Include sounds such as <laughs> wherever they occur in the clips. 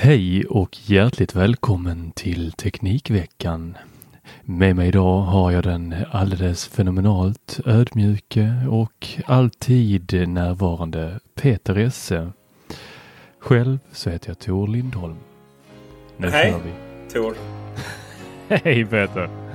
Hej och hjärtligt välkommen till Teknikveckan. Med mig idag har jag den alldeles fenomenalt ödmjuke och alltid närvarande Peter Esse. Själv så heter jag Tor Lindholm. Nu Hej. kör vi. Tor. <laughs> Hej Peter!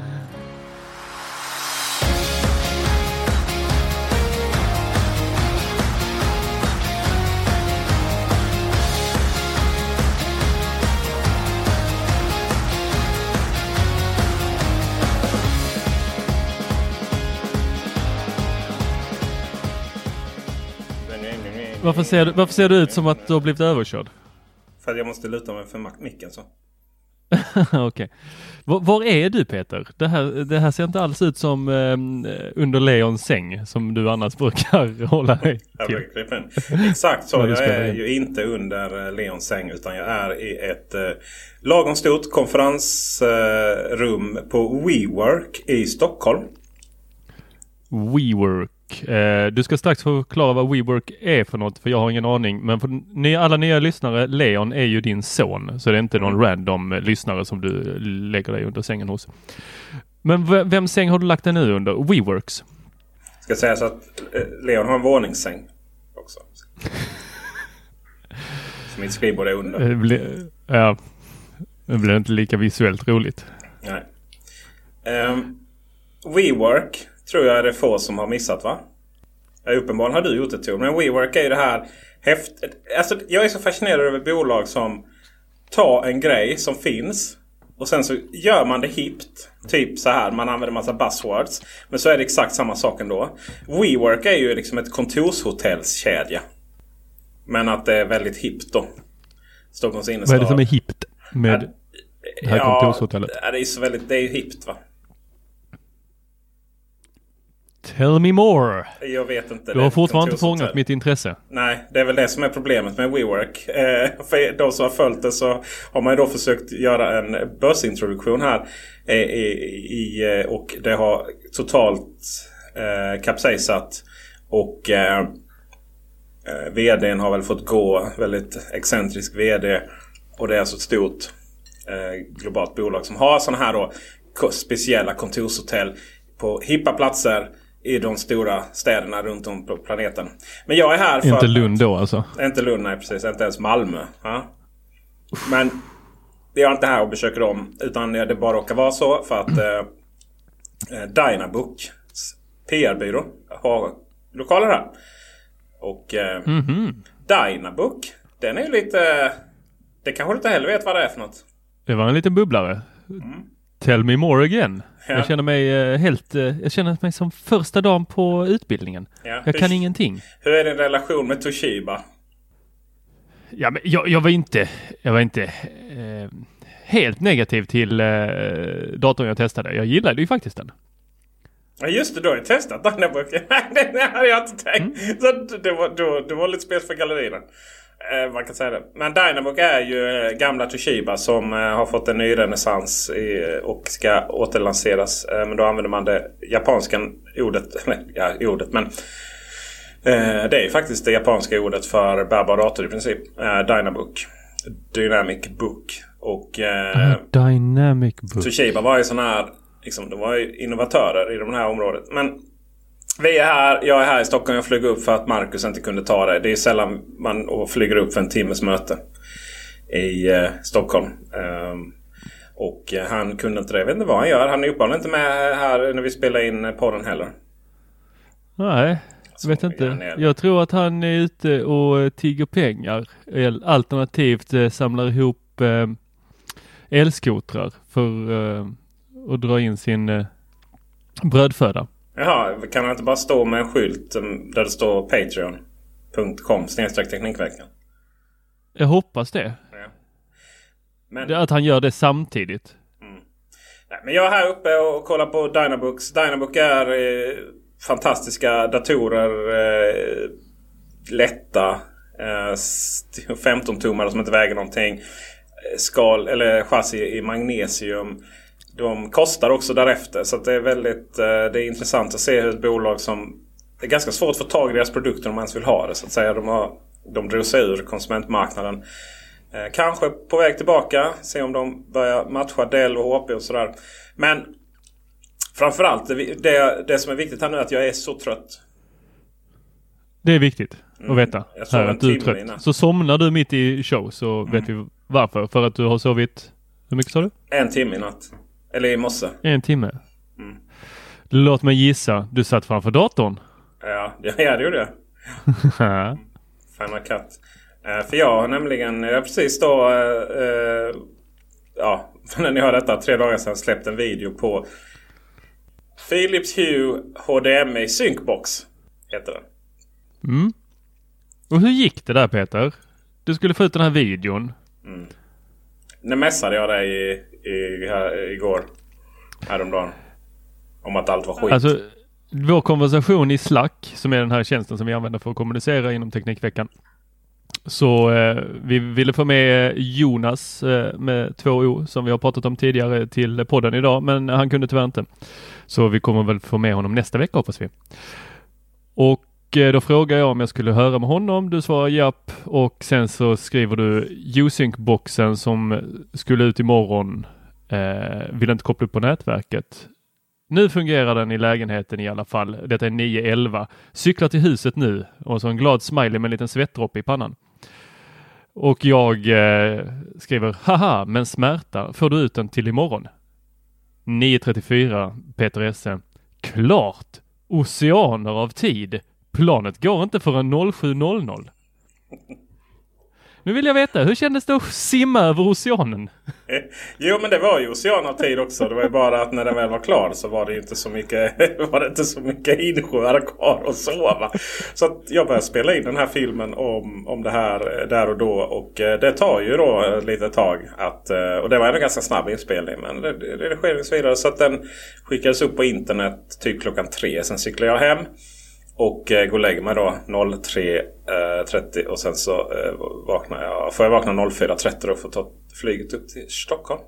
Varför ser, du, varför ser du ut som att du har blivit överkörd? För att jag måste luta mig för micken så. <laughs> Okej. Var, var är du Peter? Det här, det här ser inte alls ut som eh, under Leons säng som du annars brukar <laughs> hålla dig till. Exakt så. Jag är ju inte under eh, Leons säng utan jag är i ett eh, lagom stort konferensrum på WeWork i Stockholm. WeWork. Eh, du ska strax förklara vad WeWork är för något för jag har ingen aning. Men för ni, alla nya lyssnare, Leon är ju din son. Så det är inte någon random eh, lyssnare som du lägger dig under sängen hos. Men v- vem säng har du lagt dig nu under? WeWorks? Ska säga så att eh, Leon har en våningssäng också. <laughs> Så mitt skrivbord är under. Eh, bli- Ja, det blir inte lika visuellt roligt. Nej. Um, WeWork tror jag är det få som har missat va? Ja, uppenbarligen har du gjort det Tor. Men WeWork är ju det här häft... Alltså, jag är så fascinerad över bolag som tar en grej som finns och sen så gör man det hippt. Typ så här, man använder massa buzzwords. Men så är det exakt samma sak ändå. WeWork är ju liksom ett kontorshotellskedja. Men att det är väldigt hippt då. Stockholms innerstad. Vad är det som är hippt med det här kontorshotellet? Ja, det är så väldigt... Det är ju hippt va? Tell me more! Jag vet inte. Du har fortfarande inte fångat mitt intresse. Nej, det är väl det som är problemet med WeWork. Eh, för de som har följt det så har man ju då försökt göra en börsintroduktion här. Eh, i, i, eh, och det har totalt eh, kapsejsat. Och eh, eh, VDn har väl fått gå. Väldigt excentrisk VD. Och det är alltså ett stort eh, globalt bolag som har sådana här då speciella kontorshotell på hippa platser i de stora städerna runt om på planeten. Men jag är här för... Inte Lund då alltså. Inte Lund, nej precis. Inte ens Malmö. Ja. Men jag är inte här och besöker dem. Utan det bara råkar vara så för att eh, eh, Dynabooks PR-byrå har lokaler här. Och eh, Mhm. Dynabook, den är ju lite... Det kanske du inte heller vet vad det är för något. Det var en liten bubblare. Tell me more again. Mm. Ja. Jag känner mig eh, helt... eh, Jag känner mig som första dagen på utbildningen. Ja. Jag kan Hur- ingenting. Hur är din relation med Toshiba? Ja, men jag, jag var inte... Jag var inte eh, helt negativ till eh, datorn jag testade. Jag gillade ju faktiskt den. Ja just det, du har ju testat. Nej, <laughs> <laughs> det hade jag inte tänkt. Så det, var, du, du var lite spel för gallerierna. Eh, man kan säga det. Men Dynabook är ju eh, gamla Toshiba som eh, har fått en ny renässans och ska återlanseras. Men då använder man det japanska ordet. <laughs> Ja, ordet men. Det är ju faktiskt det japanska ordet för bärbar dator i princip. Dynabook. Dynamic Book. Och eh, Dynamic book. Toshiba var ju sån här, liksom, de var ju innovatörer i de här området. Men Vi är här, jag är här i Stockholm. Jag flyger upp för att Marcus inte kunde ta det. Det är sällan man flyger upp för en timmes möte i eh, Stockholm. Um, och eh, han kunde inte det. Jag vet inte vad han gör. Han är uppenbarligen inte med här när vi spelar in podden heller. Nej, jag vet inte. Jag tror att han är ute och tigger pengar. Alternativt eh, samlar ihop eh, elskotrar för eh, att dra in sin eh, brödföda. Jaha, kan han inte bara stå med en skylt där det står Patreon.com teknikveckan? Jag hoppas det. Ja. Men... Att han gör det samtidigt. Mm. Nej, men jag är här uppe och kollar på Dynabooks. Dynabook är eh, fantastiska datorer. Eh, lätta. Eh, <laughs> 15-tummare som inte väger någonting. Eh, skal eller chassi i magnesium. De kostar också därefter. Så det är väldigt eh, det är intressant att se hur ett bolag som... Det är ganska svårt att få tag i deras produkter om man ens vill ha det. Så att säga. De, har, de drog sig ur konsumentmarknaden. Eh, kanske på väg tillbaka. Se om de börjar matcha Dell och HP och sådär. Men framförallt det, det, det som är viktigt här nu är att jag är så trött. Det är viktigt att mm. veta. Jag här, att du är trött. Innan. Så somnar du mitt i show så mm. vet vi varför. För att du har sovit, hur mycket sa du? En timme i natt. Eller i morse. En timme. Mm. Låt mig gissa. Du satt framför datorn? Ja, <laughs> ja det gjorde jag. Final cut. Uh, för jag har nämligen, jag har precis då, uh, uh, ja, <laughs> när ni hör detta, tre dagar sedan släppt en video på Philips Hue HDMI Syncbox. Heter den. Mm. Och hur gick det där Peter? Du skulle få ut den här videon. Mm. Nu mässade jag dig i, i, här, igår. Häromdagen. Om att allt var skit. Alltså, vår konversation i Slack, som är den här tjänsten som vi använder för att kommunicera inom Teknikveckan. Så eh, vi ville få med Jonas eh, med två O som vi har pratat om tidigare till podden idag, men han kunde tyvärr inte. Så vi kommer väl få med honom nästa vecka hoppas vi. Och Eh, då frågar jag om jag skulle höra med honom. Du svarar japp och sen så skriver du Usync-boxen som skulle ut imorgon eh, vill inte koppla upp på nätverket. Nu fungerar den i lägenheten i alla fall. Detta är 9.11. Cyklar till huset nu och så en glad smiley med en liten svettdroppe i pannan. Och jag eh, skriver haha, men smärta, får du ut den till imorgon? 9.34 Peter Esse. Klart! Oceaner av tid. Planet går inte förrän 07.00. Nu vill jag veta, hur kändes det att simma över oceanen? Eh, jo men det var ju ocean av tid också. Det var ju bara att när den väl var klar så var det inte så mycket, <laughs> var det inte så mycket insjöar kvar att sova. Så att jag började spela in den här filmen om, om det här eh, där och då. Och eh, det tar ju då lite tag. Att, och det var en ganska snabb inspelning. Men redigering så vidare. Så att den skickades upp på internet typ klockan tre. Sen cyklade jag hem. Och eh, går och lägger mig då 03.30 eh, och sen så eh, vaknar jag, får jag vakna 04.30 då för att ta flyget upp till Stockholm.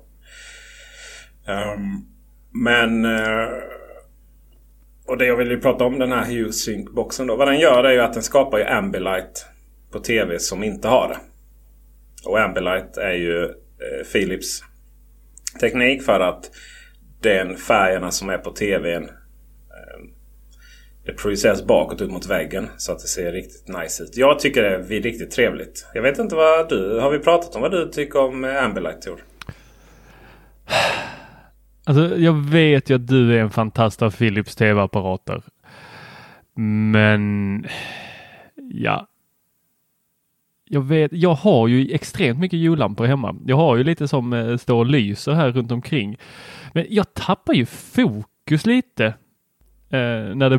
Um, men... Eh, och det jag vill ju prata om den här Hue Sync-boxen då. Vad den gör är ju att den skapar ju Ambilight på TV som inte har det. Och Ambilight är ju eh, Philips teknik för att den färgerna som är på TVn det projiceras bakåt ut mot väggen så att det ser riktigt nice ut. Jag tycker det är riktigt trevligt. Jag vet inte vad du... Har vi pratat om vad du tycker om eh, Ambilight Tour? Alltså jag vet ju att du är en fantast av Philips tv-apparater. Men ja. Jag vet, jag har ju extremt mycket jullampor hemma. Jag har ju lite som eh, står och lyser här runt omkring. Men jag tappar ju fokus lite eh, när det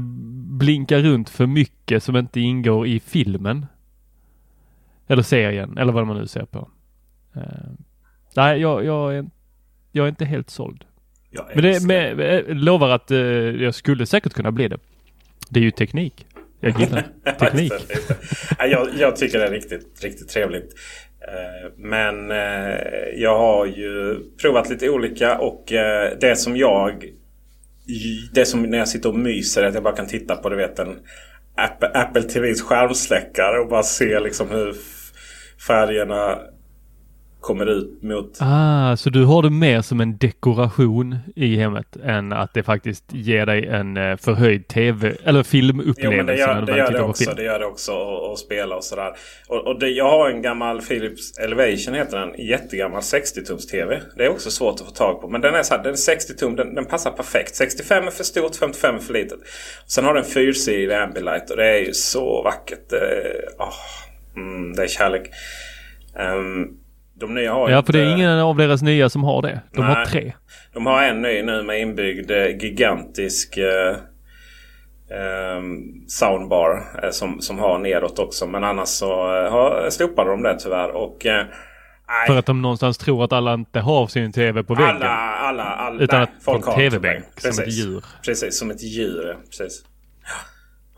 blinkar runt för mycket som inte ingår i filmen. Eller serien, eller vad man nu ser på. Eh, nej, jag, jag, är, jag är inte helt såld. Men det med, med, lovar att eh, jag skulle säkert kunna bli det. Det är ju teknik. Jag gillar <laughs> teknik. jag, jag, tycker det är riktigt, riktigt trevligt. Eh, men eh, jag har ju provat lite olika och eh, det som jag det som när jag sitter och myser är att jag bara kan titta på du vet en Apple, Apple TVs skärmsläckare och bara se liksom hur färgerna kommer ut mot... Ah, så du har det mer som en dekoration i hemmet än att det faktiskt ger dig en eh, förhöjd tv eller filmupplevelse? Jo, men det gör det, gör det också. film? Det gör det också och, och spela och sådär. Och, och det, jag har en gammal Philips Elevation heter den. Jättegammal 60-tums TV. Det är också svårt att få tag på. Men den är, så här, den är 60 tum. Den, den passar perfekt. 65 är för stort, 55 är för litet. Sen har den fyrsidig Ambilight och det är ju så vackert. Det, oh, mm, det är kärlek. Um, de nya har Ja, för det är ingen av deras nya som har det. De har Nej. tre. De har en ny nu med inbyggd eh, gigantisk eh, ehm, soundbar eh, som, som har nedåt också. Men annars så eh, har, slopade de det tyvärr. Och, eh, För att de någonstans tror att alla inte har sin tv på väggen. alla, alla, alla, Utan nej, att folk har TV-bänk, som ett djur. Precis, som ett djur. Precis.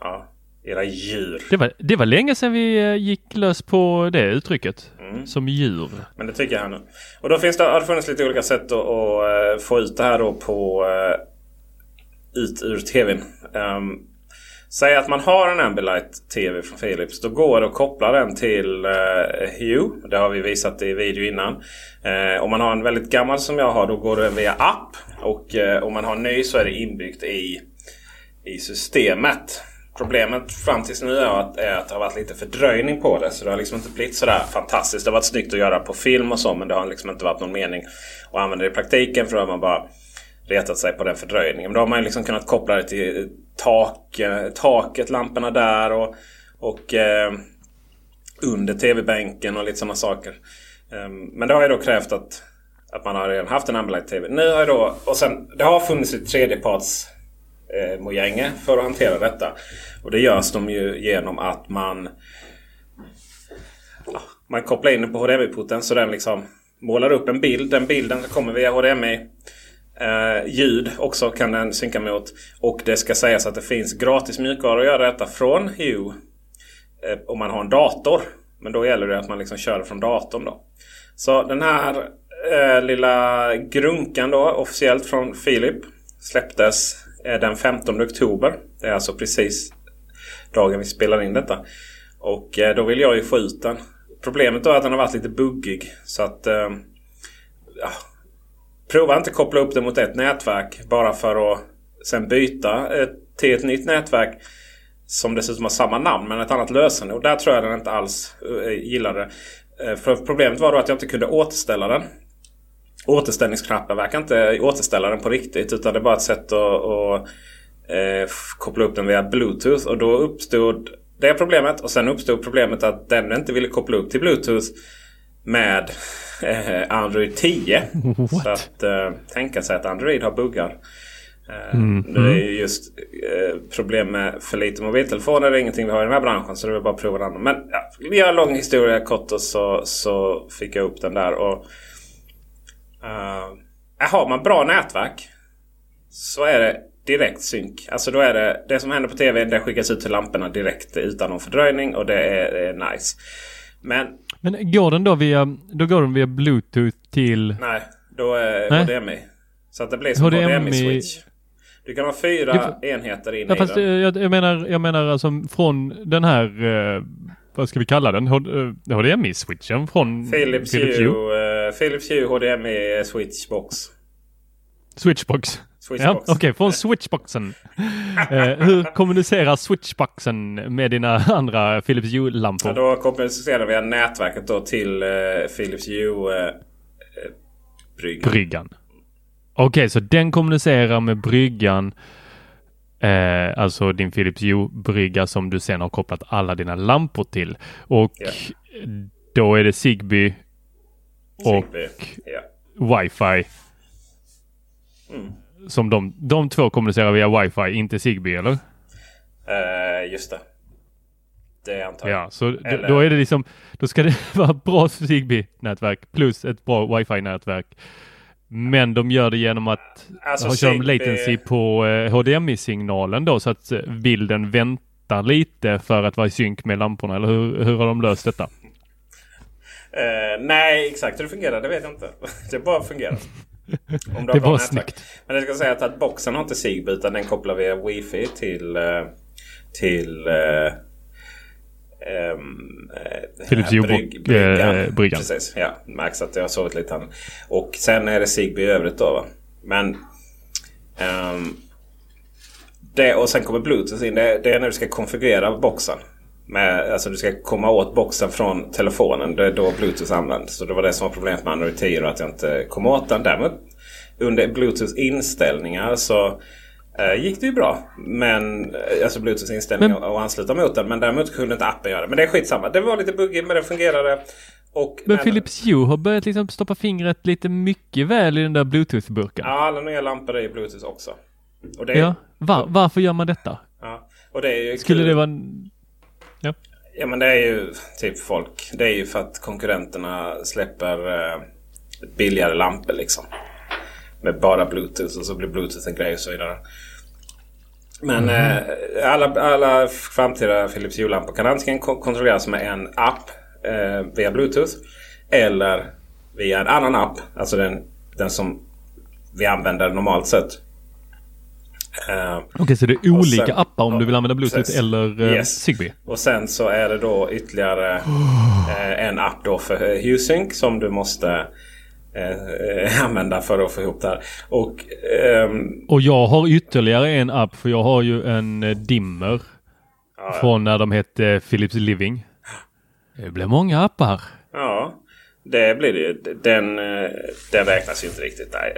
Ja, era djur. Det var, det var länge sedan vi eh, gick lös på det uttrycket. Mm. Som djur. Men det tycker jag nu. Och då finns det, har det funnits lite olika sätt att, att eh, få ut det här då på uh, ut ur tvn. Um, säg att man har en Ambilight TV från Philips. Då går det att koppla den till Hue. Det har vi visat i video innan. Om man har en väldigt gammal som jag har då går det via app. Och om man har en ny så är det inbyggt i, i systemet. Problemet fram tills nu är att, är att det har varit lite fördröjning på det. Så det har liksom inte blivit sådär fantastiskt. Det har varit snyggt att göra på film och så. Men det har liksom inte varit någon mening att använda det i praktiken. För då har man bara retat sig på den fördröjningen. Men då har man ju liksom kunnat koppla det till tak, eh, taket, lamporna där och, och eh, under tv-bänken och lite sådana saker. Um, men det har ju då krävt att, att man har redan haft en Ambilight TV. Nu har då, och sen, det har funnits ett tredjeparts eh, mojänge för att hantera detta. Och det görs de ju genom att man ja, man kopplar in den på HDMI-porten så den liksom målar upp en bild. Den bilden kommer via HDMI. Eh, ljud också kan den synka mot. Och det ska sägas att det finns gratis mjukvara att göra detta från Hue. Eh, om man har en dator. Men då gäller det att man liksom kör det från datorn då. Så den här eh, lilla grunkan då officiellt från Philip släpptes den 15 oktober. Det är alltså precis dagen vi spelar in detta. Och eh, då vill jag ju få ut den. Problemet då är att den har varit lite buggig. Så att... Eh, ja, prova inte koppla upp den mot ett nätverk bara för att sen byta eh, till ett nytt nätverk. Som dessutom har samma namn men ett annat lösenord. Och där tror jag den inte alls gillade. det. för problemet var då att jag inte kunde återställa den. Återställningsknappen verkar inte återställa den på riktigt. Utan det är bara ett sätt att, att eh, koppla upp den via Bluetooth. Och då uppstod det problemet. Och sen uppstod problemet att den inte ville koppla upp till Bluetooth med eh, Android 10. <laughs> What? Så att eh, tänka sig att Android har buggar. Eh, Mm. Det är ju just eh, problem med för lite mobiltelefoner. Det är ingenting vi har i den här branschen. Så det är bara att prova den. Men ja, vi gör en lång historia kort och så, så fick jag upp den där. Och, eh, har man bra nätverk så är det direkt synk. Alltså då är det det som händer på TV. Det skickas ut till lamporna direkt utan någon fördröjning. Och det är, det är nice. Men Men går den då via, då går den via Bluetooth till... nej, då är Nej. HDMI. Så att det blir som HDMI HDMI-switch. Du kan ha fyra enheter in Ja, i fast eh, den. jag, jag menar, jag menar alltså från den här, eh, vad ska vi kalla den? Eh, HDMI-switchen från Philips Hue. Hue, eh, Philips Hue HDMI switchbox. Switchbox. Switchbox. Ja, Okej, från switchboxen. eh, hur kommunicerar switchboxen med dina andra Philips Hue-lampor? Ja, då kommunicerar vi nätverket då till eh, Philips Hue eh, eh, bryggan. Okej, så den kommunicerar med bryggan. Eh, alltså din Philips Hue-brygga som du sen har kopplat alla dina lampor till. Och Ja. då är det Zigbee och. Ja. Wi-Fi. Mm. Som de, de två kommunicerar via Wi-Fi, inte Zigbee eller? Eh, just det. Det antar jag. Ja, så Eller- då är det liksom, då ska det <laughs> vara bra Zigbee-nätverk plus ett bra Wi-Fi-nätverk. Men de gör det genom att Alltså, ha kör latency på eh, HDMI-signalen då så att eh, bilden väntar lite för att vara i synk med lamporna. Eller hur, hur har de löst detta? Eh, nej, exakt hur det fungerar det vet jag inte. <laughs> Det bara fungerar. Om du har Det var snyggt. Men jag ska säga att, boxen har inte Zigbee utan den kopplar via Wi-Fi till, eh, till eh, Um, Philips Hue-bryggan. Precis, ja. Märks att jag har sovit lite. Och sen är det Zigbee i övrigt då. Va? Men um, det, och sen kommer Bluetooth in. Det, det, är när du ska konfigurera boxen. Med, alltså du ska komma åt boxen från telefonen. Det är då Bluetooth används. Så det var det som var problemet med Android 10. Att jag inte kom åt den. Däremot under Bluetooth inställningar så eh, gick det ju bra. Men eh, alltså Bluetooth inställningar och ansluta mot den. Men däremot kunde inte appen göra det. Men det är skitsamma. Det var lite buggigt men det fungerade. Och men Philips Hue har börjat liksom stoppa fingret lite mycket väl i den där Bluetooth-burken. Ja, alla nya lampor är ju Bluetooth också. Är... Ja, Var, varför gör man detta? Ja, och det är ju Skulle kul. det vara en... Ja. Ja, men det är ju typ folk. Det är ju för att konkurrenterna släpper eh, billigare lampor liksom. Med bara Bluetooth och så blir Bluetooth en grej och så vidare. Men mm. eh, alla, alla framtida Philips Hue-lampor kan antingen kontrolleras med en app eh, via Bluetooth. Eller via en annan app. Alltså den, den som vi använder normalt sett. Uh, Okej, okay, så det är olika sen, appar om du vill använda Bluetooth precis. eller uh, yes. Zigbee? Och sen så är det då ytterligare uh, <sighs> en app då för HuSync som du måste eh, <laughs> använda för att få ihop det här. Och, ehm, och jag har ytterligare en app för jag har ju en eh, dimmer. Ja, från när de hette Philips Living. Det blir många appar. Ja, det blir det ju. Den, eh, den räknas ju inte riktigt. Nej.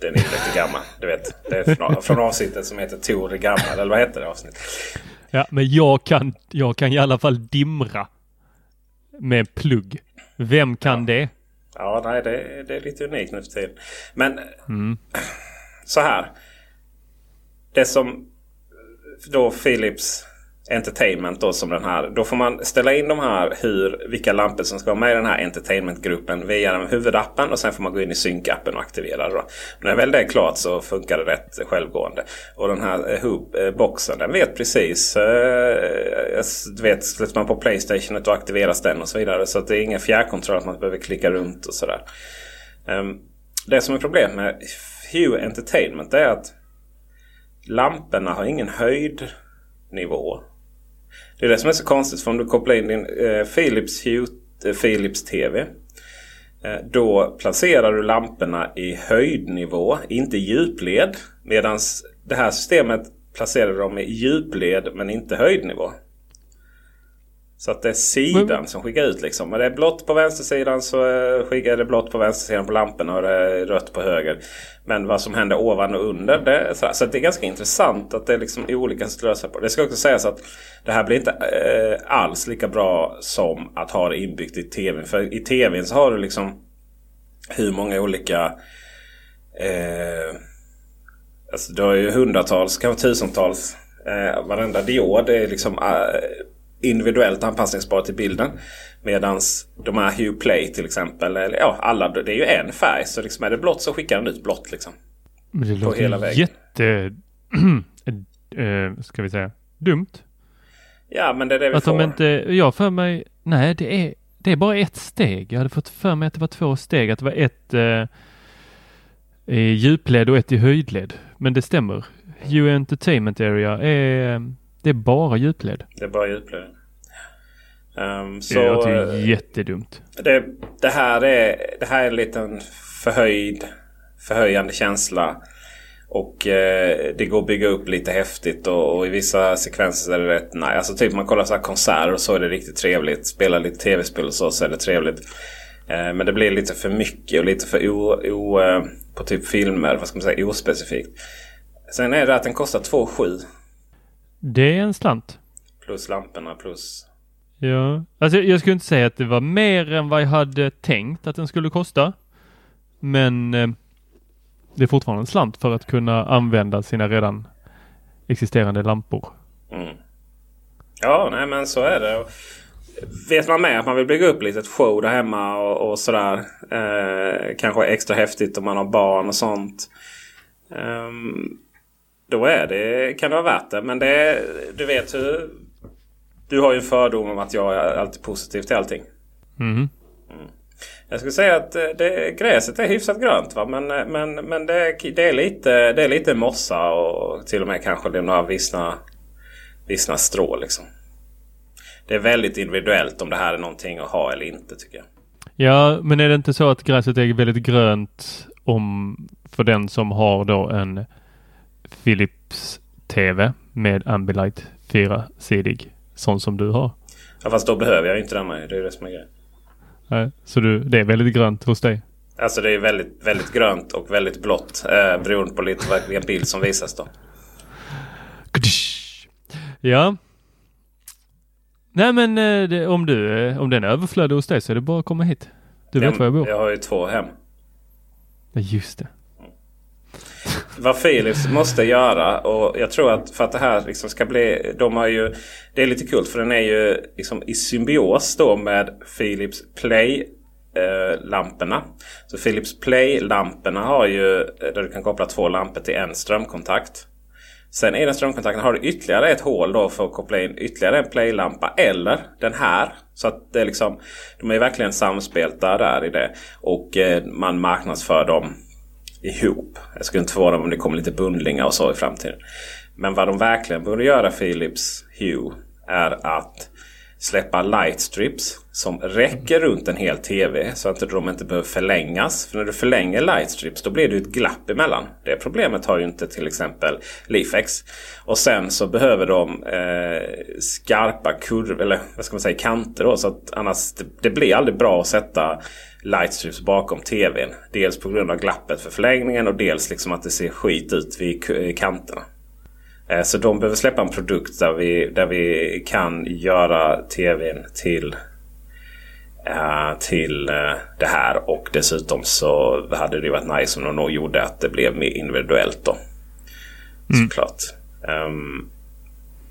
Den är lite gammal. Du vet, det är från, från avsnittet som heter Tor är gammal. Eller vad heter det avsnittet? Ja, men jag kan, jag kan i alla fall dimra med plugg. Vem kan ja. det? Ja, nej, det, det är lite unikt nu för tiden. Men mm. så här. Det som då Philips Entertainment då som den här. Då får man ställa in de här hur, vilka lampor som ska vara med i den här Entertainment-gruppen via den huvudappen och sen får man gå in i synkappen och aktivera det. När väl det är klart så funkar det rätt självgående. Och den här eh, hub-boxen eh, den vet precis. Eh, vet, släpper man på Playstation och aktiveras den och så vidare. Så att det är ingen fjärrkontroll att man behöver klicka runt och sådär. Um, det som är problemet med Hue Entertainment är att lamporna har ingen höjdnivå. Det är det som är så konstigt. För om du kopplar in din eh, Philips, Hute eh, Philips TV. Eh, då placerar du lamporna i höjdnivå, inte djupled. Medan det här systemet placerar dem i djupled men inte höjdnivå. Så att det är sidan som skickar ut liksom. Men det är blått på vänstersidan så eh, skickar det blått på vänstersidan på lamporna och det är rött på höger. Men vad som händer ovan och under. Det är så, så det är ganska intressant att det är liksom olika lösa på. Det ska också sägas att det här blir inte eh, alls lika bra som att ha det inbyggt i tvn. För i tvn så har du liksom hur många olika eh, Alltså du har ju hundratals, kanske tusentals. Eh, varenda diod är liksom eh, individuellt anpassningsbar till bilden. Medan de här Hue Play till exempel. Eller, ja, alla, det är ju en färg. Så liksom är det blått så skickar den ut blått. Liksom, Men det låter hela vägen. jätte... äh, <clears throat> ska vi säga dumt. Ja, men det är det vi att får. De inte, jag för mig... Nej, det är, det är bara ett steg. Jag hade fått för mig att det var två steg. Att det var ett eh, i djupled och ett i höjdled. Men det stämmer. Hue Entertainment Area är det är bara djupled. Det är bara djupled. Um, så, det låter ju jättedumt. Det, det, här är, det här är en liten förhöjd, förhöjande känsla. Och eh, det går att bygga upp lite häftigt och, och, i vissa sekvenser är det rätt nej. Alltså typ man kollar så här konserter och så är det riktigt trevligt. Spelar lite tv-spel och så, så är det trevligt. Eh, men det blir lite för mycket och lite för o, o eh, på typ filmer, vad ska man säga, ospecifikt. Sen är det att den kostar 2,7 det är en slant. Plus lamporna plus... Ja, alltså jag skulle inte säga att det var mer än vad jag hade tänkt att den skulle kosta. Men eh, det är fortfarande en slant för att kunna använda sina redan existerande lampor. Mm. Ja, nej men så är det. Vet man med att man vill bygga upp lite show där hemma och, och sådär. Eh, kanske extra häftigt om man har barn och sånt. Um, då är det, kan det vara värt det. Men det, du vet hur... Du har ju en fördom om att jag är alltid positiv till allting. Mm. Mm. Jag skulle säga att det, gräset är hyfsat grönt. Va? Men, men, men det, det, är lite, det är lite mossa och till och med kanske det är några vissna, vissna strå. Liksom. det är väldigt individuellt om det här är någonting att ha eller inte tycker jag. Ja, men är det inte så att gräset är väldigt grönt om för den som har då en Philips TV med Ambilight 4-sidig sån som du har? Ja, fast då behöver jag inte den. Det är det som är grejen. Nej, så du, det är väldigt grönt hos dig? Alltså det är väldigt, väldigt grönt och väldigt blått. Eh, beroende på lite vilken bild som visas då. Ja. Nej men eh, det, om du, eh, om den är överflödig hos dig så är det bara att komma hit. Du vet var jag bor. Jag har ju två hem. Ja, just det. Vad Philips måste göra och jag tror att för att det här liksom ska bli... De har ju... Det är lite kul för den är ju liksom i symbios då med Philips Play eh, lamporna. Så Philips Play-lamporna har ju eh, där du kan koppla två lampor till en strömkontakt. Sen i den strömkontakten har du ytterligare ett hål då för att koppla in ytterligare en Play-lampa eller den här. Så att det är liksom, de är verkligen samspelta där i det. Och eh, man marknadsför dem ihop. Jag skulle inte förvåna mig om det kommer lite bundlingar och så i framtiden. Men vad de verkligen borde göra Philips Hue är att släppa lightstrips som räcker runt en hel TV så att de inte behöver förlängas. För när du förlänger lightstrips då blir det ett glapp emellan. Det problemet har ju inte till exempel Leafex. Och sen så behöver de eh, skarpa kurvor eller vad ska man säga kanter då. Så att annars det, det blir aldrig bra att sätta lightstrips bakom TVn. Dels på grund av glappet för förlängningen och dels liksom att det ser skit ut vid kanterna. Eh, så de behöver släppa en produkt där vi, där vi kan göra TVn till, uh, till uh, det här. Och dessutom så hade det varit nice om de nog gjorde att det blev mer individuellt då. Mm. Såklart. Um,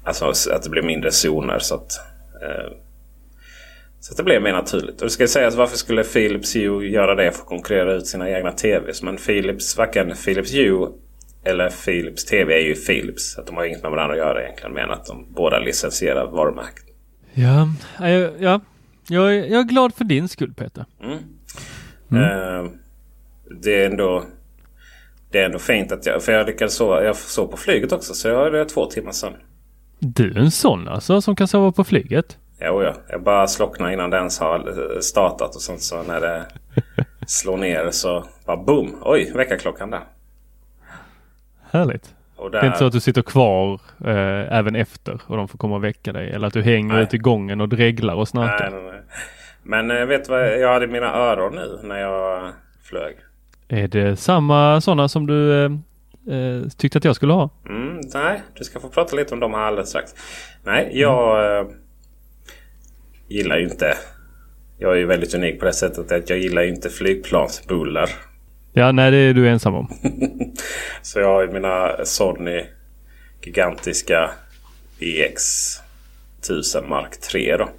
alltså att det blev mindre zoner så att, uh, så att det blev mer naturligt. Och det ska sägas varför skulle Philips Hue göra det för att konkurrera ut sina egna TVs? Men Philips, varken Philips Hue eller Philips TV är ju Philips. Att de har inget med varandra att göra egentligen. Men att de båda licensierar varumärket. Ja, ja, ja. Jag, är, jag är glad för din skull Peter. Mm. Mm. Uh, det är ändå det är ändå fint att jag... För jag lyckades sova. Jag sov på flyget också. Så jag hade två timmar sömn. Du är en sån alltså som kan sova på flyget? Jo, ja. Jag bara slocknar innan den ens har startat. Och sånt så när det <laughs> slår ner så bara boom. Oj, väckarklockan där. Härligt. Där... Det är inte så att du sitter kvar eh, även efter och de får komma och väcka dig. Eller att du hänger nej. ute i gången och dreglar och snarkar. Nej, nej, nej. Men eh, vet du vad jag hade i mina öron nu när jag flög? Är det samma sådana som du eh, eh, tyckte att jag skulle ha? Mm, nej, du ska få prata lite om dem här alldeles strax. Nej, jag mm. gillar ju inte... Jag är ju väldigt unik på det sättet att jag gillar inte flygplansbuller. Ja, nej det är du ensam om. <laughs> så jag har ju mina Sony gigantiska EX 1000 Mark 3 då.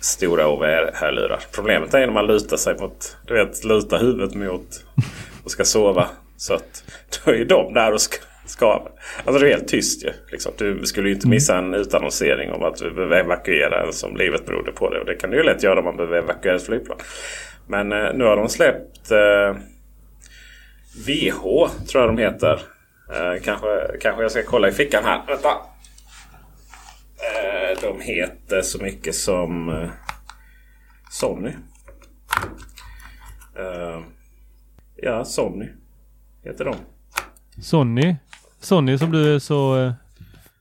Stora OVR-hörlurar. Problemet är när man lutar sig mot, du vet, lutar huvudet mot <laughs> och ska sova. Så att då är de där och ska, ska Alltså det är helt tyst ju. Liksom. Du skulle ju inte missa en utannonsering om att du behöver evakuera en som livet berodde på det. Och det kan du ju lätt göra om man behöver evakuera ett flygplan. Men eh, nu har de släppt eh, VH tror jag de heter. Eh, kanske, kanske jag ska kolla i fickan här. Vänta. Eh, de heter så mycket som eh, Sony. Eh, ja, Sony heter de. Sony? Sony som du är så eh,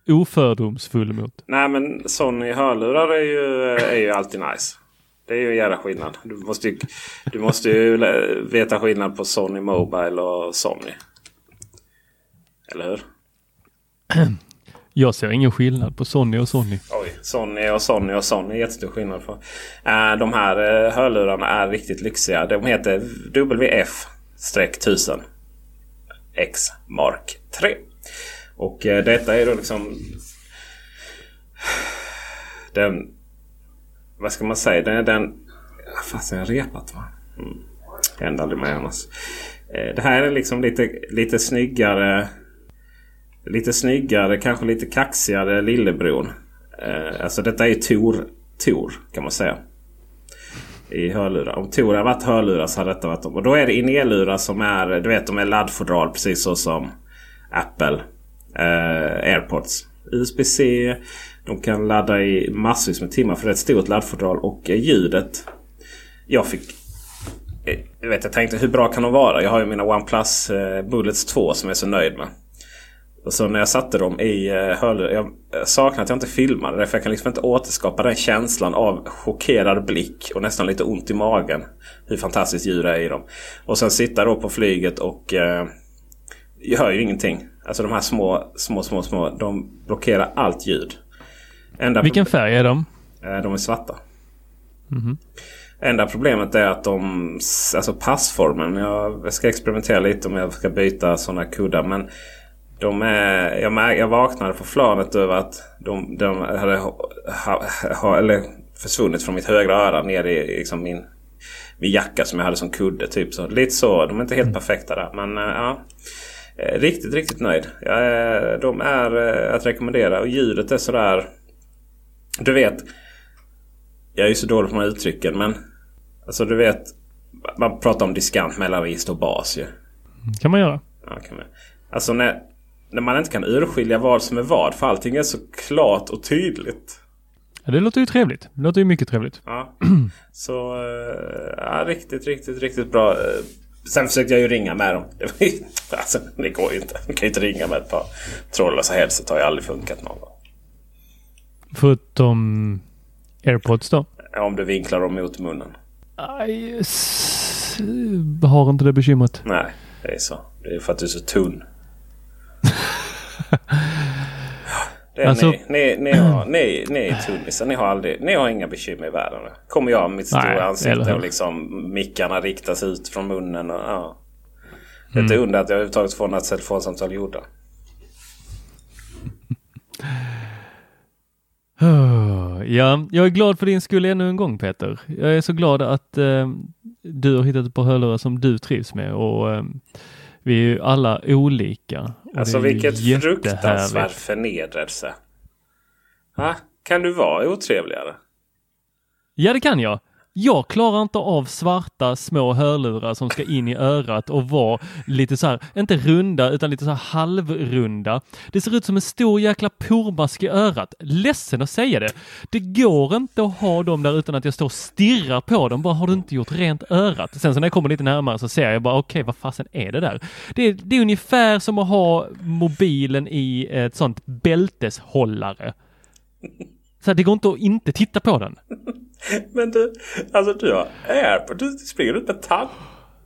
ofördomsfull mot? Nej men Sony hörlurar är ju, är ju alltid nice. Det är ju en jävla skillnad. Du måste ju, du måste ju veta skillnad på Sony Mobile och Sony. Eller hur? <clears throat> Jag ser ingen skillnad på Sony och Sony. Oj, Sony och Sony och Sony. Jättestor skillnad. På. Uh, de här uh, hörlurarna är riktigt lyxiga. De heter WF-1000 X Mark 3. Och uh, detta är då liksom den vad ska man säga? Den, den fasen jag repat va? Mm. Hände aldrig med annars. Eh, det här är liksom lite, lite snyggare. Lite snyggare, kanske lite kaxigare lillebron. Eh, alltså detta är Tor, Tor kan man säga. I hörlurar. Om Tor hade varit hörlurar så hade detta varit dem. Och då är det in som är, du vet de är laddfodral precis så som Apple. Eh, Airpods. USB-C. De kan ladda i massvis med timmar för det är ett stort laddfodral. Och eh, ljudet. Jag fick... Eh, jag, vet, jag tänkte hur bra kan de vara? Jag har ju mina OnePlus eh, Bullets 2 som jag är så nöjd med. Och så när jag satte dem i hörlurar. Jag saknar att jag inte filmade det. För jag kan liksom inte återskapa den känslan av chockerad blick och nästan lite ont i magen. Hur fantastiskt ljud det är i dem. Och sen sitta då på flyget och Eh, jag hör ju ingenting. Alltså de här små, små, små, små. De blockerar allt ljud. Enda Vilken färg är de? Eh, De är svarta. Enda problemet är att de... Alltså passformen. Jag ska experimentera lite om jag ska byta sådana kuddar. Men de är... Jag, mär, jag vaknade på planet över att de, de hade ha, ha, eller försvunnit från mitt högra öra ner i liksom min, min jacka som jag hade som kudde. Typ så. Lite så. De är inte helt perfekta där. Men eh, ja. Eh, Riktigt, riktigt nöjd. Jag är, de är att rekommendera. Och ljudet är sådär... Du vet. Jag är ju så dålig på de här uttrycken men... Alltså du vet. Man pratar om diskant, mellanregister och bas ju. kan man göra. Ja, kan man. Alltså när, när man inte kan urskilja vad som är vad. För allting är så klart och tydligt. Ja, det låter ju trevligt. Det låter ju mycket trevligt. Ja. <clears throat> Så eh, ja, riktigt, riktigt, riktigt bra. Eh, Sen försökte jag ju ringa med dem. Det, ju, <laughs> alltså, det går ju inte. Man kan ju inte ringa med ett par trådlösa headset. Det har ju aldrig funkat någon gång. Förutom airpods då? Om du vinklar dem mot munnen. Aj, har inte det bekymret. Nej, det är så. Det är för att du är så tunn. <laughs> Det är Alltså- ni, ni, ni, har, ni, ni är tunnisar. Ni har, aldrig, ni har inga bekymmer i världen. Kommer jag med mitt Nej, stora eller ansikte och liksom mickarna riktas ut från munnen. Och, ja. Det är Mm. inte under att jag överhuvudtaget får några telefonsamtal gjorda. Ja, jag är glad för din skull ännu en gång Peter. Jag är så glad att eh, du har hittat ett par hörlurar som du trivs med och eh, vi är ju alla olika. Alltså vilket fruktansvärd förnedrelse. Ha? Kan du vara otrevligare? Ja, det kan jag. Jag klarar inte av svarta små hörlurar som ska in i örat och vara lite så här, inte runda utan lite så här halvrunda. Det ser ut som en stor jäkla pormask i örat. Ledsen att säga det. Det går inte att ha dem där utan att jag står och stirrar på dem. Bara har du inte gjort rent örat? Sen så när jag kommer lite närmare så ser jag bara okej, vad fasen är det där? Det är, det är ungefär som att ha mobilen i ett sånt bälteshållare. Så här, det går inte att inte titta på den. <laughs> Men du, alltså du har airpod. Du springer ut med tand,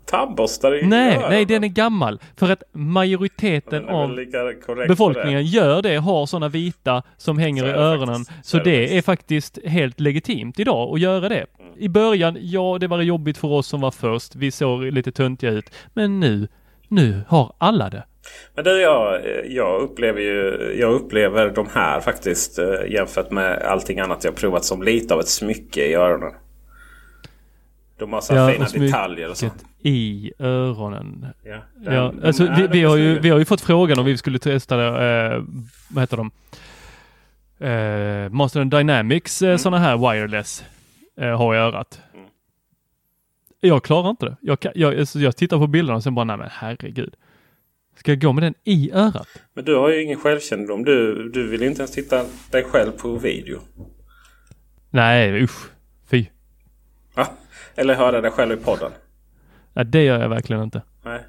tandborstar i Nej, öronen. nej, den är gammal. För att majoriteten av befolkningen gör det, har sådana vita som hänger i det öronen. faktiskt. Så är det det är faktiskt helt legitimt idag att göra det. I början, ja, det var jobbigt för oss som var först. Vi såg lite töntiga ut. Men nu, nu har alla det. Men du, jag, jag upplever ju jag upplever de här faktiskt eh, jämfört med allting annat jag provat som lite av ett smycke i öronen. De har så här fina detaljer och så. I öronen. Ja, Ja, de alltså vi, vi, har ju, vi har ju fått frågan om vi skulle testa det, eh, vad heter de? Eh, Master Dynamics eh, sådana här wireless eh, har i örat. Mm. Jag klarar inte det. Jag, kan, jag, alltså, jag tittar på bilderna och sen bara, nej men herregud. Ska jag gå med den i örat? Men du har ju ingen självkännedom. Du, du vill inte ens titta dig själv på video. Nej, usch. Fy. Va? Eller höra dig själv i podden. Ja, det gör jag verkligen inte. Nej.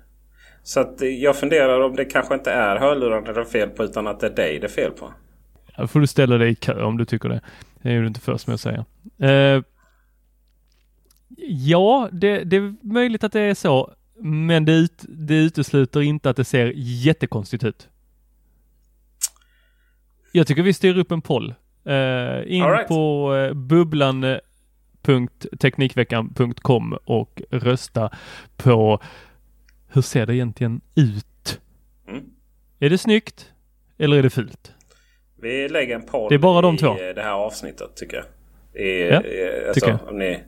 Så att jag funderar om det kanske inte är hörlurarna det är fel på utan att det är dig det är fel på. Då får du ställa dig i kö om du tycker det. Det är du inte först med att säga. Eh, ja, det, det är möjligt att det är så. Men det, ut, det utesluter inte att det ser jättekonstigt ut. Jag tycker vi styr upp en poll. Eh, in right. på eh, bubblan.teknikveckan.com och rösta på hur ser det egentligen ut? Mm. Är det snyggt? Eller är det fult? Vi lägger en poll Det är bara de i två. det här avsnittet tycker jag. I, Ja, alltså, tycker jag. Om ni,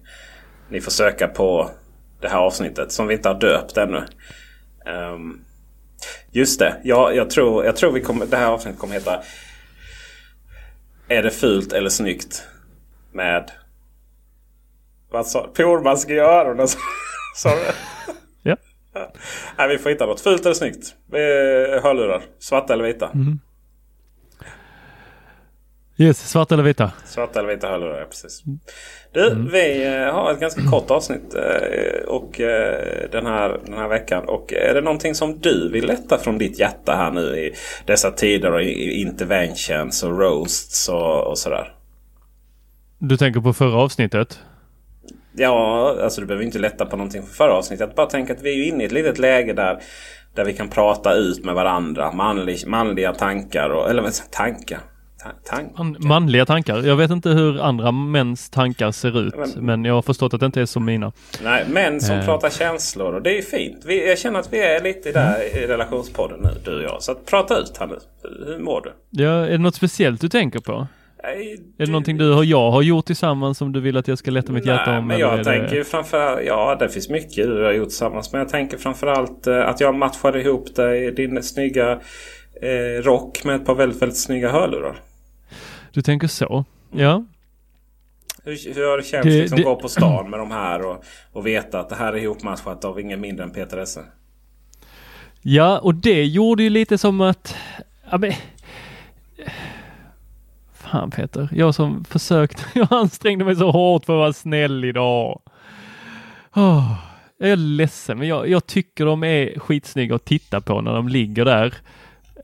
ni får söka på det här avsnittet som vi inte har döpt ännu. Ehm, just det. Jag, jag, tror, jag tror vi kommer, det här avsnittet kommer heta Är det fult eller snyggt? Med vad sa Pormask i öronen. Sa <laughs> du? Ja. Nej, vi får hitta något. Fult eller snyggt? Hörlurar. Svarta eller vita? Mm. Yes, svarta eller vita? Svarta eller vita hörlurar, ja, precis. Du, mm. vi eh, har ett ganska kort avsnitt eh, och, eh, den, här, den här veckan. Och är det någonting som du vill lätta från ditt hjärta här nu i dessa tider och interventions och roasts och, och sådär? Du tänker på förra avsnittet? Ja, alltså du behöver inte lätta på någonting för förra avsnittet. Bara tänk att vi är inne i ett litet läge där, där vi kan prata ut med varandra. Manlig, manliga tankar. Och, eller vad tankar? tankar. manliga tankar. Jag vet inte hur andra mäns tankar ser ut. Men, men jag har förstått att det inte är som mina. Nej, män som eh. pratar känslor. Och det är fint. Vi, jag känner att vi är lite där mm. i relationspodden nu, du och jag. Så att prata ut här nu. Hur mår du? Ja, är det något speciellt du tänker på? Nej, du... Är det någonting du och jag har gjort tillsammans som du vill att jag ska lätta mitt Nej, hjärta om? men jag tänker det... framförallt... Ja, det finns mycket du har gjort tillsammans. Men jag tänker framförallt eh, att jag matchade ihop dig, din snygga eh, rock med ett par väldigt, väldigt snygga hörlurar. Du tänker så? Ja. Hur, hur har det känts att liksom, gå på stan med de här och, och veta att det här är ihopmatchat av ingen mindre än Peter Esse? Ja, och det gjorde ju lite som att... Ja, men, fan Peter, jag som försökt, <laughs> jag ansträngde mig så hårt för att vara snäll idag. Oh, jag är ledsen, men jag, jag, tycker de är skitsnygga att titta på när de ligger där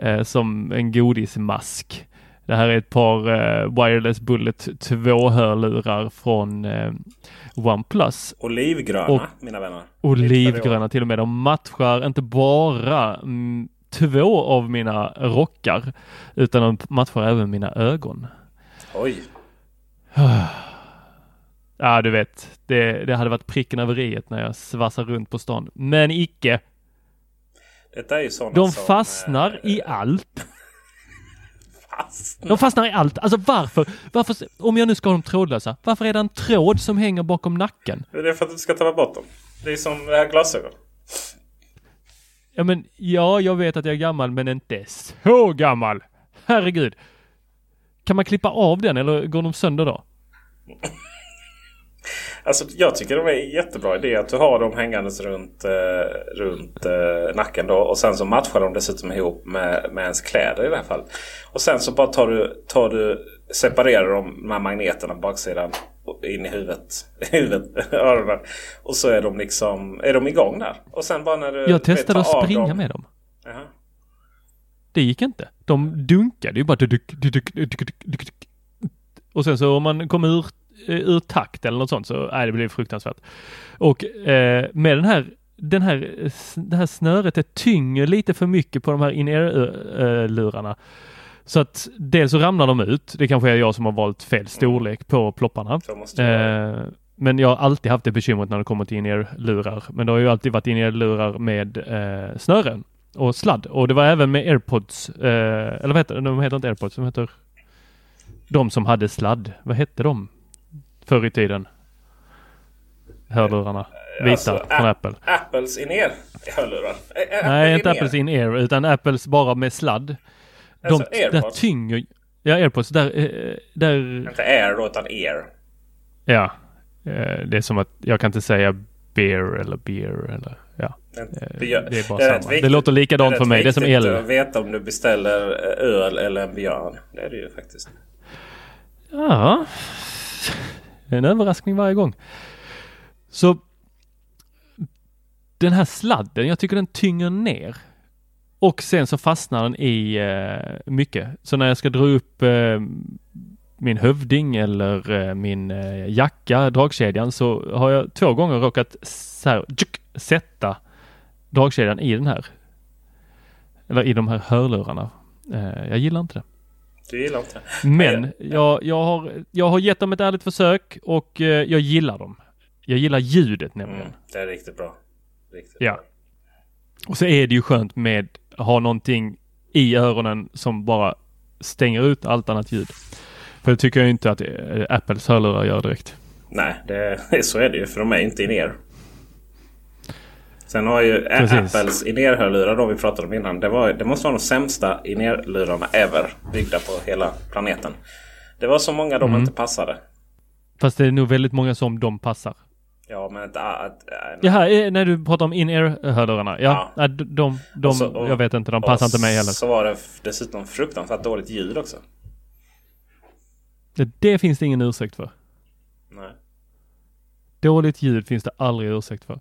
eh, som en godismask. Det här är ett par eh, Wireless Bullet 2-hörlurar från eh, OnePlus. Olivgröna, och, mina vänner. Olivgröna till och med. De matchar inte bara mm, två av mina rockar, utan de matchar även mina ögon. Oj. <sighs> Ja, du vet, det, det hade varit pricken över i när jag svassar runt på stan. Men icke. Detta är ju sådana De fastnar som, i allt. De fastnar i allt. Alltså varför? Varför? Om jag nu ska ha dem trådlösa, varför är det en tråd som hänger bakom nacken? Det är för att du ska ta bort dem. Det är som det här glasögon. Ja men, ja jag vet att jag är gammal men inte så gammal. Herregud. Kan man klippa av den eller går de sönder då? Alltså, jag tycker det är en jättebra idé att du har dem hängandes runt, eh, runt eh, nacken. Då, och sen så matchar de dessutom ihop med, med ens kläder i det här fallet. Och sen så bara tar du, tar du separerar de de här magneterna på baksidan in i huvudet. <laughs> huvudet öronen. Och så är de liksom är de igång där. Och sen bara när du Jag testade att springa dem. med dem. Uh -huh. Det gick inte. De dunkade ju bara. Och sen så om man kom ur ur takt eller något sånt så, nej det blir fruktansvärt. Och eh, med den här den här, det här snöret det tynger lite för mycket på de här in-ear-lurarna. Så att dels så ramlar de ut. Det kanske är jag som har valt fel storlek på plopparna. Eh, men jag har alltid haft det bekymret när det kommer till in-ear-lurar. Men det har ju alltid varit in-ear-lurar med eh, snören och sladd. Och det var även med airpods, eh, eller vad heter det? De heter inte airpods, de heter de som hade sladd. Vad hette de? Förr i tiden. Hörlurarna. Vita alltså, från Apple. Apples in-ear hörlurar? Nej, inte Apples in-ear utan Apples bara med sladd. Alltså De Airpods? där tynger... Ja, Airpods. Där... Eh, där... Inte air då utan ear. Ja. Eh, det är som att jag kan inte säga beer eller beer eller ja. Eh, det är bara det är samma. Viktigt, det låter likadant det för mig. Det är som el. att veta om du beställer öl eller en björn. Det är det ju faktiskt. Ja en överraskning varje gång. Så den här sladden, jag tycker den tynger ner. Och sen så fastnar den i eh, mycket. Så när jag ska dra upp eh, min hövding eller eh, min eh, jacka, dragkedjan, så har jag två gånger råkat så här, tjuk, sätta dragkedjan i den här. Eller i de här hörlurarna. Eh, jag gillar inte det. Du gillar inte Men jag, jag, har, jag har gett dem ett ärligt försök och eh, jag gillar dem. Jag gillar ljudet nämligen. Mm, det är riktigt bra. Riktigt ja. Bra. Och så är det ju skönt med att ha någonting i öronen som bara stänger ut allt annat ljud. För det tycker jag inte att eh, Apples hörlurar gör direkt. Nej, det, <laughs> så är det ju för de är inte in er. Sen har ju Precis. Apples in-ear-hörlurar då vi pratade om innan. Det, var, det måste vara de sämsta in-ear-lurarna ever. Byggda på hela planeten. Det var så många de mm. inte passade. Fast det är nog väldigt många som de passar. Ja, men... Äh, äh, Jaha, eh, när du pratar om in-ear-hörlurarna. Ja, ja. de, de, de så, och, jag vet inte, de passar inte mig heller. Så var det dessutom fruktansvärt dåligt ljud också. Det, det finns det ingen ursäkt för. Nej. Dåligt ljud finns det aldrig ursäkt för.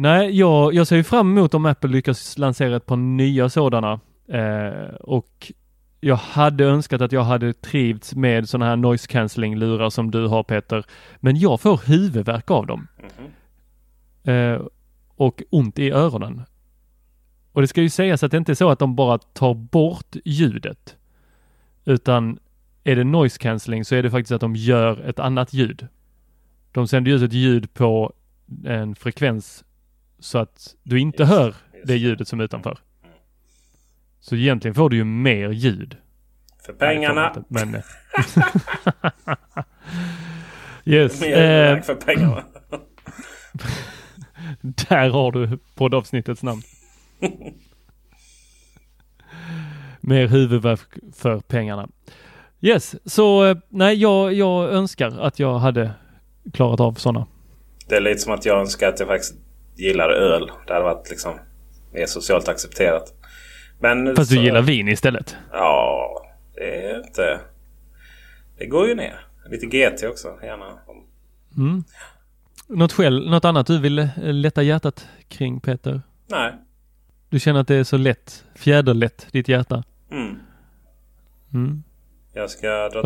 Nej, jag, jag ser ju fram emot om Apple lyckas lansera ett par nya sådana. Eh, och jag hade önskat att jag hade trivts med sådana här noise cancelling lurar som du har Peter. Men jag får huvudvärk av dem. Eh, och ont i öronen. Och det ska ju sägas att det inte är så att de bara tar bort ljudet. Utan är det noise cancelling så är det faktiskt att de gör ett annat ljud. De sänder ut ett ljud på en frekvens så att du inte Just, hör det ljudet som är utanför. Så egentligen får du ju mer ljud. För pengarna. inte, Men... <laughs> yes. Mer Eh, för pengarna. <laughs> där har du poddavsnittets namn. <laughs> Mer huvudvärk för pengarna. Yes, så eh, nej, jag, jag önskar att jag hade klarat av sådana. Det är lite som att jag önskar att jag faktiskt gillar öl. Det hade varit liksom mer socialt accepterat. Men Fast så- du gillar vin istället. Ja, det är inte... Det går ju ner. Lite GT också gärna. Mm. Något, själv, något annat du vill eh, lätta hjärtat kring Peter? Nej. Du känner att det är så lätt, fjäderlätt, ditt hjärta? Mm. Mm. Jag ska dra,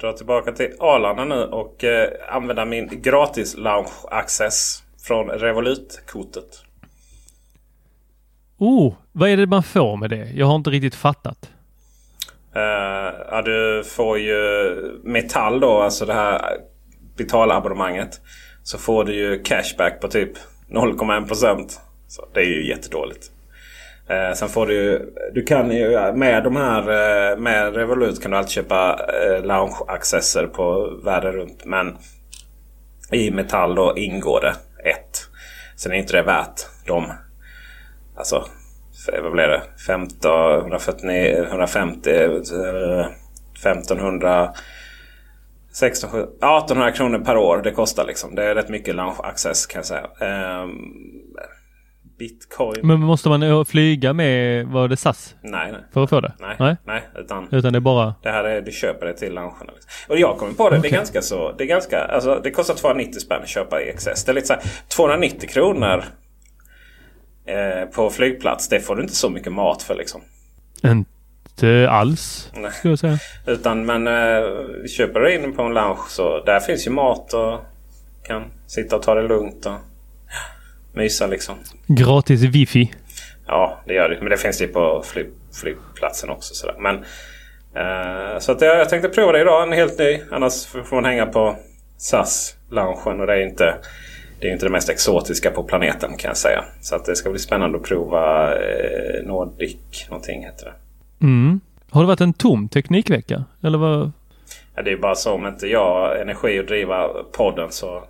dra tillbaka till Arlanda nu och eh, använda min gratis lounge access från Revolut-kortet. Oh, vad är det man får med det? Jag har inte riktigt fattat. Eh, ja, du får ju Metall då, alltså det här betalabonnemanget. Så får du ju cashback på typ 0,1 procent. Så det är ju jättedåligt. Eh, sen får du ju, du kan ju med de här eh, med Revolut kan du alltid köpa eh, lounge-accesser på världen runt. Men i Metall då ingår det ett. Sen är inte det värt de Alltså, vad blev det? 15, 149, 150, 1500, 16, 1800 kronor per år. Det kostar liksom. Det är rätt mycket lounge access kan jag säga. Um, Bitcoin? Men måste man flyga med, var det SAS? Nej, nej. För att få det? Nej, Nej. nej. Utan Utan det är bara... det här är, du köper det till loungen. Liksom. Och jag kommer på det. Det Okej. är ganska så. Det är ganska, alltså det kostar 290 spänn att köpa i XS. Det är lite så här, 290 kronor eh, på flygplats. Det får du inte så mycket mat för liksom. Inte alls, Nej. skulle jag säga. Utan men eh, köper du in på en lounge så där finns ju mat och kan sitta och ta det lugnt och mysa liksom. Gratis wifi. Ja, det gör det. Men det finns ju på flyg, flygplatsen också. Sådär. Men, eh, så att jag, jag tänkte prova det idag. En helt ny. Annars får man hänga på SAS-loungen. Och det är inte det, är inte det mest exotiska på planeten kan jag säga. Så att det ska bli spännande att prova eh, Nordic någonting heter det. Mm. Har det varit en tom teknikvecka? Eller vad? Ja, det är bara så om inte jag energi att driva podden så...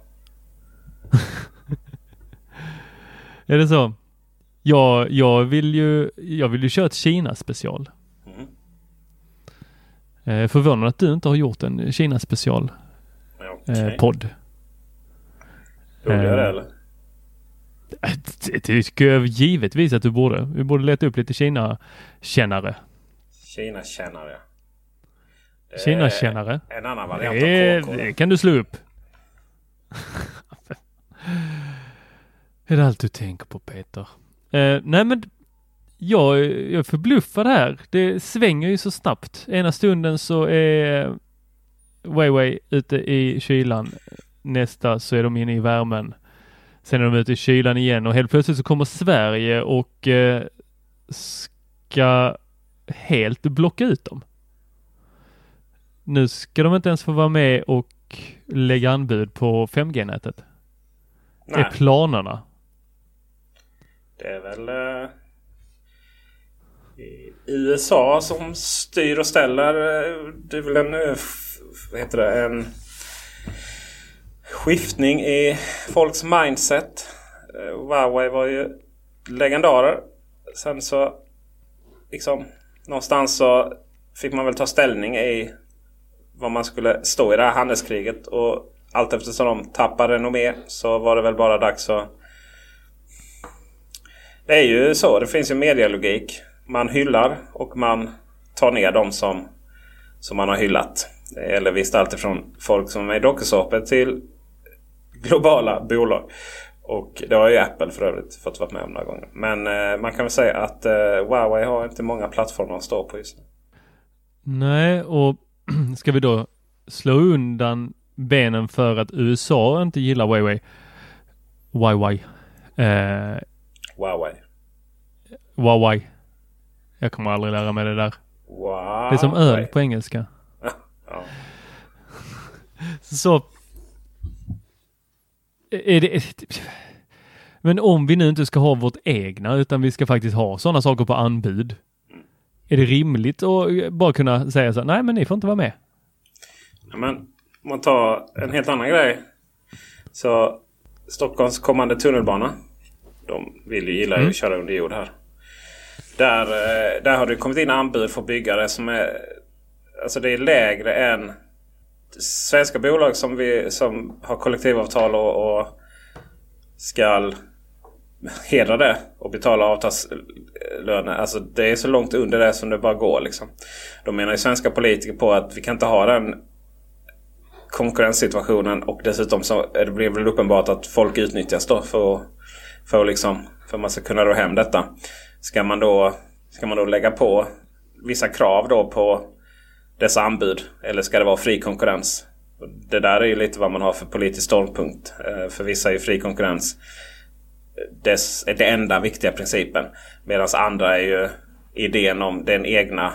Är det så? Jag, jag vill ju, jag vill ju köra ett Kina special. Mm. Eh, förvånad att du inte har gjort en Kina special Ja, okej. eh, podd. Borde jag det eh, eller? Eh, Det tycker jag givetvis att du borde. Vi borde leta upp lite Kina-kännare. Kina-kännare. Eh, Kina-kännare. En annan variant av KK. det kan du slå upp. <laughs> är det allt du tänker på Peter? Eh, nej men jag, jag är förbluffad här. Det svänger ju så snabbt. Ena stunden så är Weiwei ute i kylan. Nästa så är de inne i värmen. Sen är de ute i kylan igen och helt plötsligt så kommer Sverige och eh, ska helt blocka ut dem. Nu ska de inte ens få vara med och lägga anbud på 5G-nätet. Det är planerna. Det är väl eh, USA som styr och ställer. Eh, det är väl en, eh, vad heter det, en skiftning i folks mindset. Eh, Huawei var ju legendarer. Sen så liksom någonstans så fick man väl ta ställning i vad man skulle stå i det här handelskriget. Och allt eftersom de tappade renommé så var det väl bara dags att... Det är ju så. Det finns ju medialogik. Man hyllar och man tar ner dem som, som man har hyllat. Det gäller visst alltifrån folk som är i dokusåpor till globala bolag. Och det har ju Apple för övrigt fått vara med om några gånger. Men eh, man kan väl säga att eh, Huawei har inte många plattformar att stå på just nu. Nej, och <clears throat> ska vi då slå undan benen för att USA inte gillar Huawei? Huawei. Eh, Huawei. Huawei. Jag kommer aldrig lära mig det där. Wow. Det är som öl på engelska. <laughs> Ja. Så är det, men om vi nu inte ska ha vårt egna utan vi ska faktiskt ha sådana saker på anbud. Är det rimligt att bara kunna säga så här, nej men ni får inte vara med. Ja, men om man tar en helt annan grej. Så Stockholms kommande tunnelbana. De vill ju gilla Mm. att köra under jord här. Där, eh, där har det kommit in anbud för byggare som är... Alltså det är lägre än svenska bolag som, vi, som har kollektivavtal och, och ska hedra det och betala avtalslöner. Alltså det är så långt under det som det bara går. Liksom. De menar ju svenska politiker på att vi kan inte ha den konkurrenssituationen och dessutom så är det blir väl uppenbart att folk utnyttjas då för, för, liksom, för att man ska kunna dra hem detta. Ska man, då, ska man då lägga på vissa krav då på dessa anbud? Eller ska det vara fri konkurrens? Det där är ju lite vad man har för politisk ståndpunkt. Eh, för vissa är ju fri konkurrens dess, är den enda viktiga principen. Medan andra är ju idén om den egna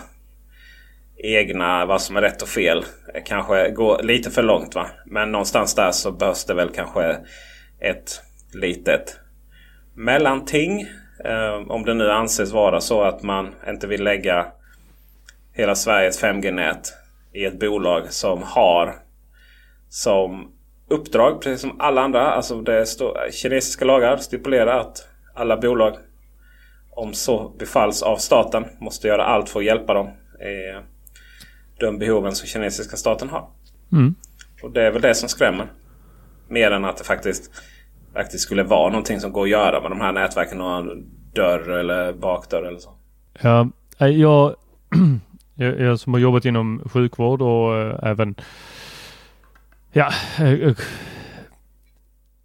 egna vad som är rätt och fel. Eh, kanske går lite för långt va. Men någonstans där så behövs det väl kanske ett litet mellanting. Eh, om det nu anses vara så att man inte vill lägga hela Sveriges 5G-nät i ett bolag som har som uppdrag, precis som alla andra. Alltså det står, kinesiska lagar stipulerar att alla bolag, om så befalls av staten, måste göra allt för att hjälpa dem i de behoven som kinesiska staten har. Mm. Och det är väl det som skrämmer. Mer än att det faktiskt, faktiskt skulle vara någonting som går att göra med de här nätverken. Någon dörr eller bakdörr eller så. Ja, eh, jag, <clears throat> jag, jag som har jobbat inom sjukvård och eh, även ja, eh,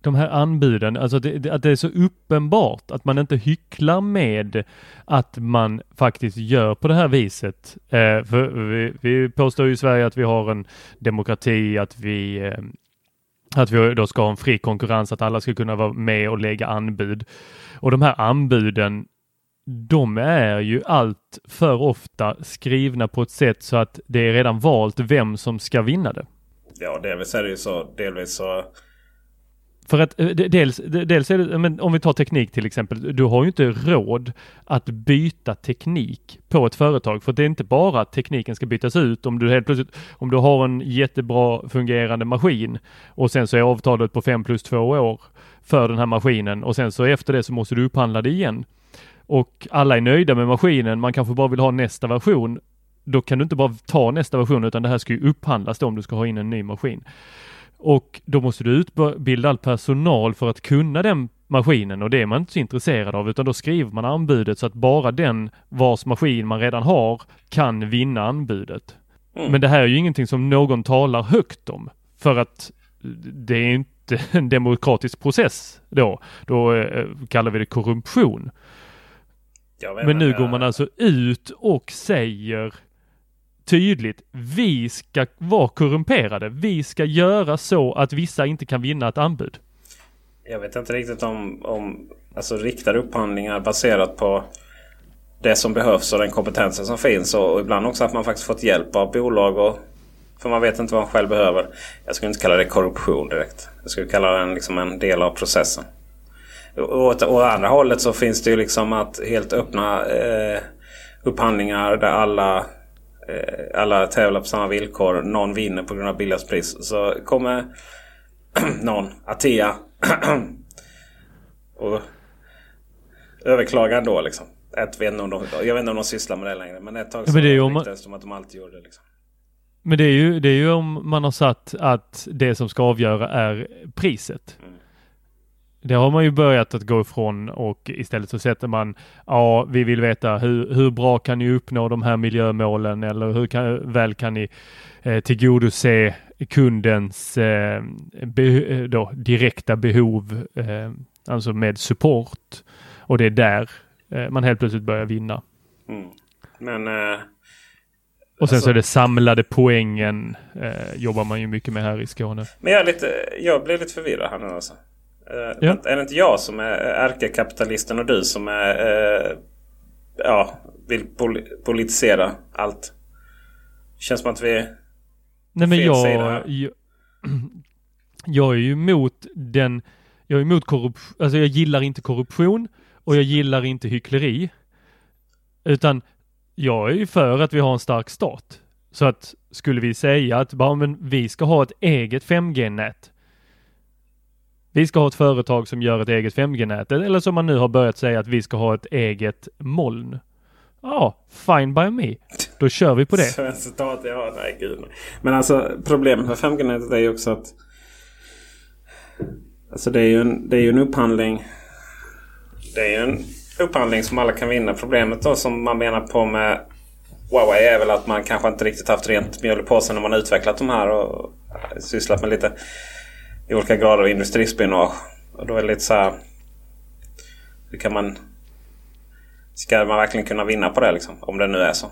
de här anbuden, alltså det, det, att det är så uppenbart att man inte hycklar med att man faktiskt gör på det här viset. Eh, för vi, vi påstår ju i Sverige att vi har en demokrati, att vi eh, att vi då ska ha en fri konkurrens, att alla ska kunna vara med och lägga anbud. Och de här anbuden de är ju allt för ofta skrivna på ett sätt så att det är redan valt vem som ska vinna det. Ja, delvis är det ju så. Delvis så... För att eh, dels, dels är det, men om vi tar teknik till exempel, du har ju inte råd att byta teknik på ett företag. För det är inte bara att tekniken ska bytas ut om du helt plötsligt, om du har en jättebra fungerande maskin och sen så är avtalet på 5 plus 2 år för den här maskinen och sen så efter det så måste du upphandla det igen. Och alla är nöjda med maskinen, man kanske bara vill ha nästa version. Då kan du inte bara ta nästa version utan det här ska ju upphandlas då om du ska ha in en ny maskin. Och då måste du utbilda all personal för att kunna den maskinen och det är man inte så intresserad av utan då skriver man anbudet så att bara den vars maskin man redan har kan vinna anbudet. Men det här är ju ingenting som någon talar högt om för att det är inte <laughs> en demokratisk process då. Då eh, kallar vi det korruption. Men nu går man alltså ut och säger tydligt, vi ska vara korrumperade. Vi ska göra så att vissa inte kan vinna ett anbud. Jag vet inte riktigt om, om alltså riktade upphandlingar baserat på det som behövs och den kompetensen som finns. Och, ibland också att man faktiskt fått hjälp av bolag. Och, för man vet inte vad man själv behöver. Jag skulle inte kalla det korruption direkt. Jag skulle kalla det liksom en del av processen. Och åt, åt andra hållet så finns det ju liksom att helt öppna eh, upphandlingar där alla, alla tävlar på samma villkor. Någon vinner på grund av billigast pris. Så kommer <clears throat> någon, Atea, <clears throat> och överklaga ändå liksom. Ett, vet inte om de, jag vet inte om de sysslar med det längre. Men ett tag så ja, det man... som att de alltid gjorde det. Liksom. Men det är, ju, det är ju om man har satt att det som ska avgöra är priset. Mm. Det har man ju börjat att gå ifrån och istället så sätter man, ja, vi vill veta hur, hur bra kan ni uppnå de här miljömålen eller hur kan, väl kan ni eh, tillgodose kundens eh, be, då, direkta behov, eh, alltså med support. Och det är där eh, man helt plötsligt börjar vinna. Mm. Men eh, och sen alltså, så är det samlade poängen eh, jobbar man ju mycket med här i Skåne. Men jag, är lite, jag blir lite förvirrad här nu alltså. Ja. Är det inte jag som är ärkekapitalisten och du som är, eh, ja, vill pol politisera allt? Känns som att vi är Nej men jag, jag, <clears throat> jag är ju emot den, jag är emot korruption, alltså jag gillar inte korruption och jag gillar inte hyckleri. Utan jag är ju för att vi har en stark stat. Så att skulle vi säga att bara, men vi ska ha ett eget 5G-nät. Vi ska ha ett företag som gör ett eget 5G-nät eller som man nu har börjat säga att vi ska ha ett eget moln. Ja, fine by me. Då kör vi på det. <laughs> Citat, ja, nej gud. Men alltså problemet med 5G-nätet är ju också att Alltså det är ju en, det är ju en upphandling. Det är ju en upphandling som alla kan vinna. Problemet då som man menar på med Huawei är väl att man kanske inte riktigt haft rent mjöl i påsen när man utvecklat de här och äh, sysslat med lite i olika grader av industrispionage. Och då är det lite så här. Hur kan man... Ska man verkligen kunna vinna på det liksom? Om det nu är så.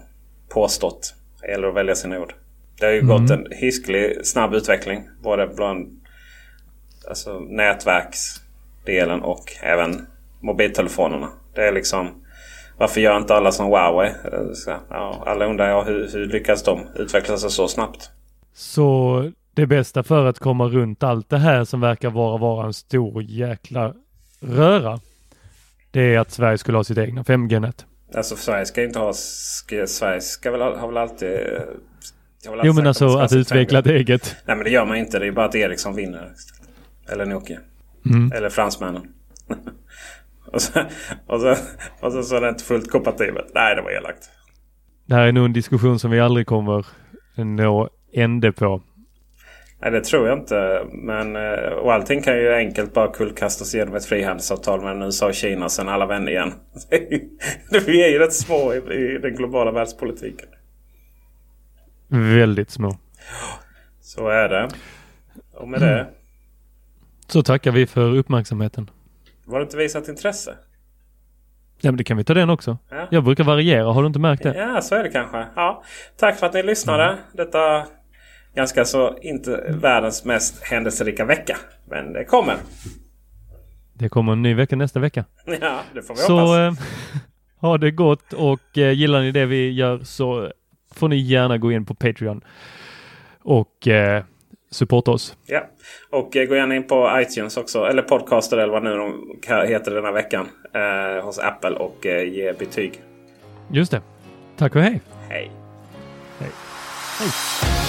Påstått. Det gäller att välja sina ord. Det har ju mm. gått en hisklig snabb utveckling. Både bland alltså, nätverksdelen och även mobiltelefonerna. Det är liksom varför gör inte alla som Huawei? Så, ja, alla undrar ja, hur, hur lyckas de utveckla sig så snabbt? Så det bästa för att komma runt allt det här som verkar vara, vara en stor jäkla röra. Det är att Sverige skulle ha sitt egna 5G-nät. Alltså Sverige ska inte ha... Ska, Sverige ska väl, ha väl alltid... Väl jo men alltså att utveckla ett eget. Nej men det gör man inte. Det är bara att Ericsson vinner. Eller Nokia. Mm. Eller fransmännen. <laughs> och, så, och, så, och så, så är det inte fullt kompatibelt. Nej det var elakt. Det här är nog en diskussion som vi aldrig kommer nå ände på. Nej det tror jag inte. Men, eh, och allting kan ju enkelt bara kullkastas genom ett frihandelsavtal mellan USA och Kina. Sen alla vänner igen. <laughs> Vi är ju rätt små i, i den globala världspolitiken. Väldigt små. Så är det. Och med det. Så tackar vi för uppmärksamheten. Var det inte visat intresse? Ja men det kan vi ta den också. Ja. Jag brukar variera, har du inte märkt det? Ja så är det kanske. Ja. Tack för att ni lyssnade. Mm. Detta ganska så inte världens mest händelserika vecka. Men det kommer. Det kommer en ny vecka nästa vecka. <laughs> Ja, det får vi så, hoppas. Så eh, <laughs> ha det gott och eh, gillar ni det vi gör så får ni gärna gå in på Patreon och eh, supporta oss. Ja, och eh, gå gärna in på iTunes också, eller Podcaster eller vad nu de heter den här veckan eh, hos Apple och ge betyg. Just det. Tack och hej. Hej. Hej. hej.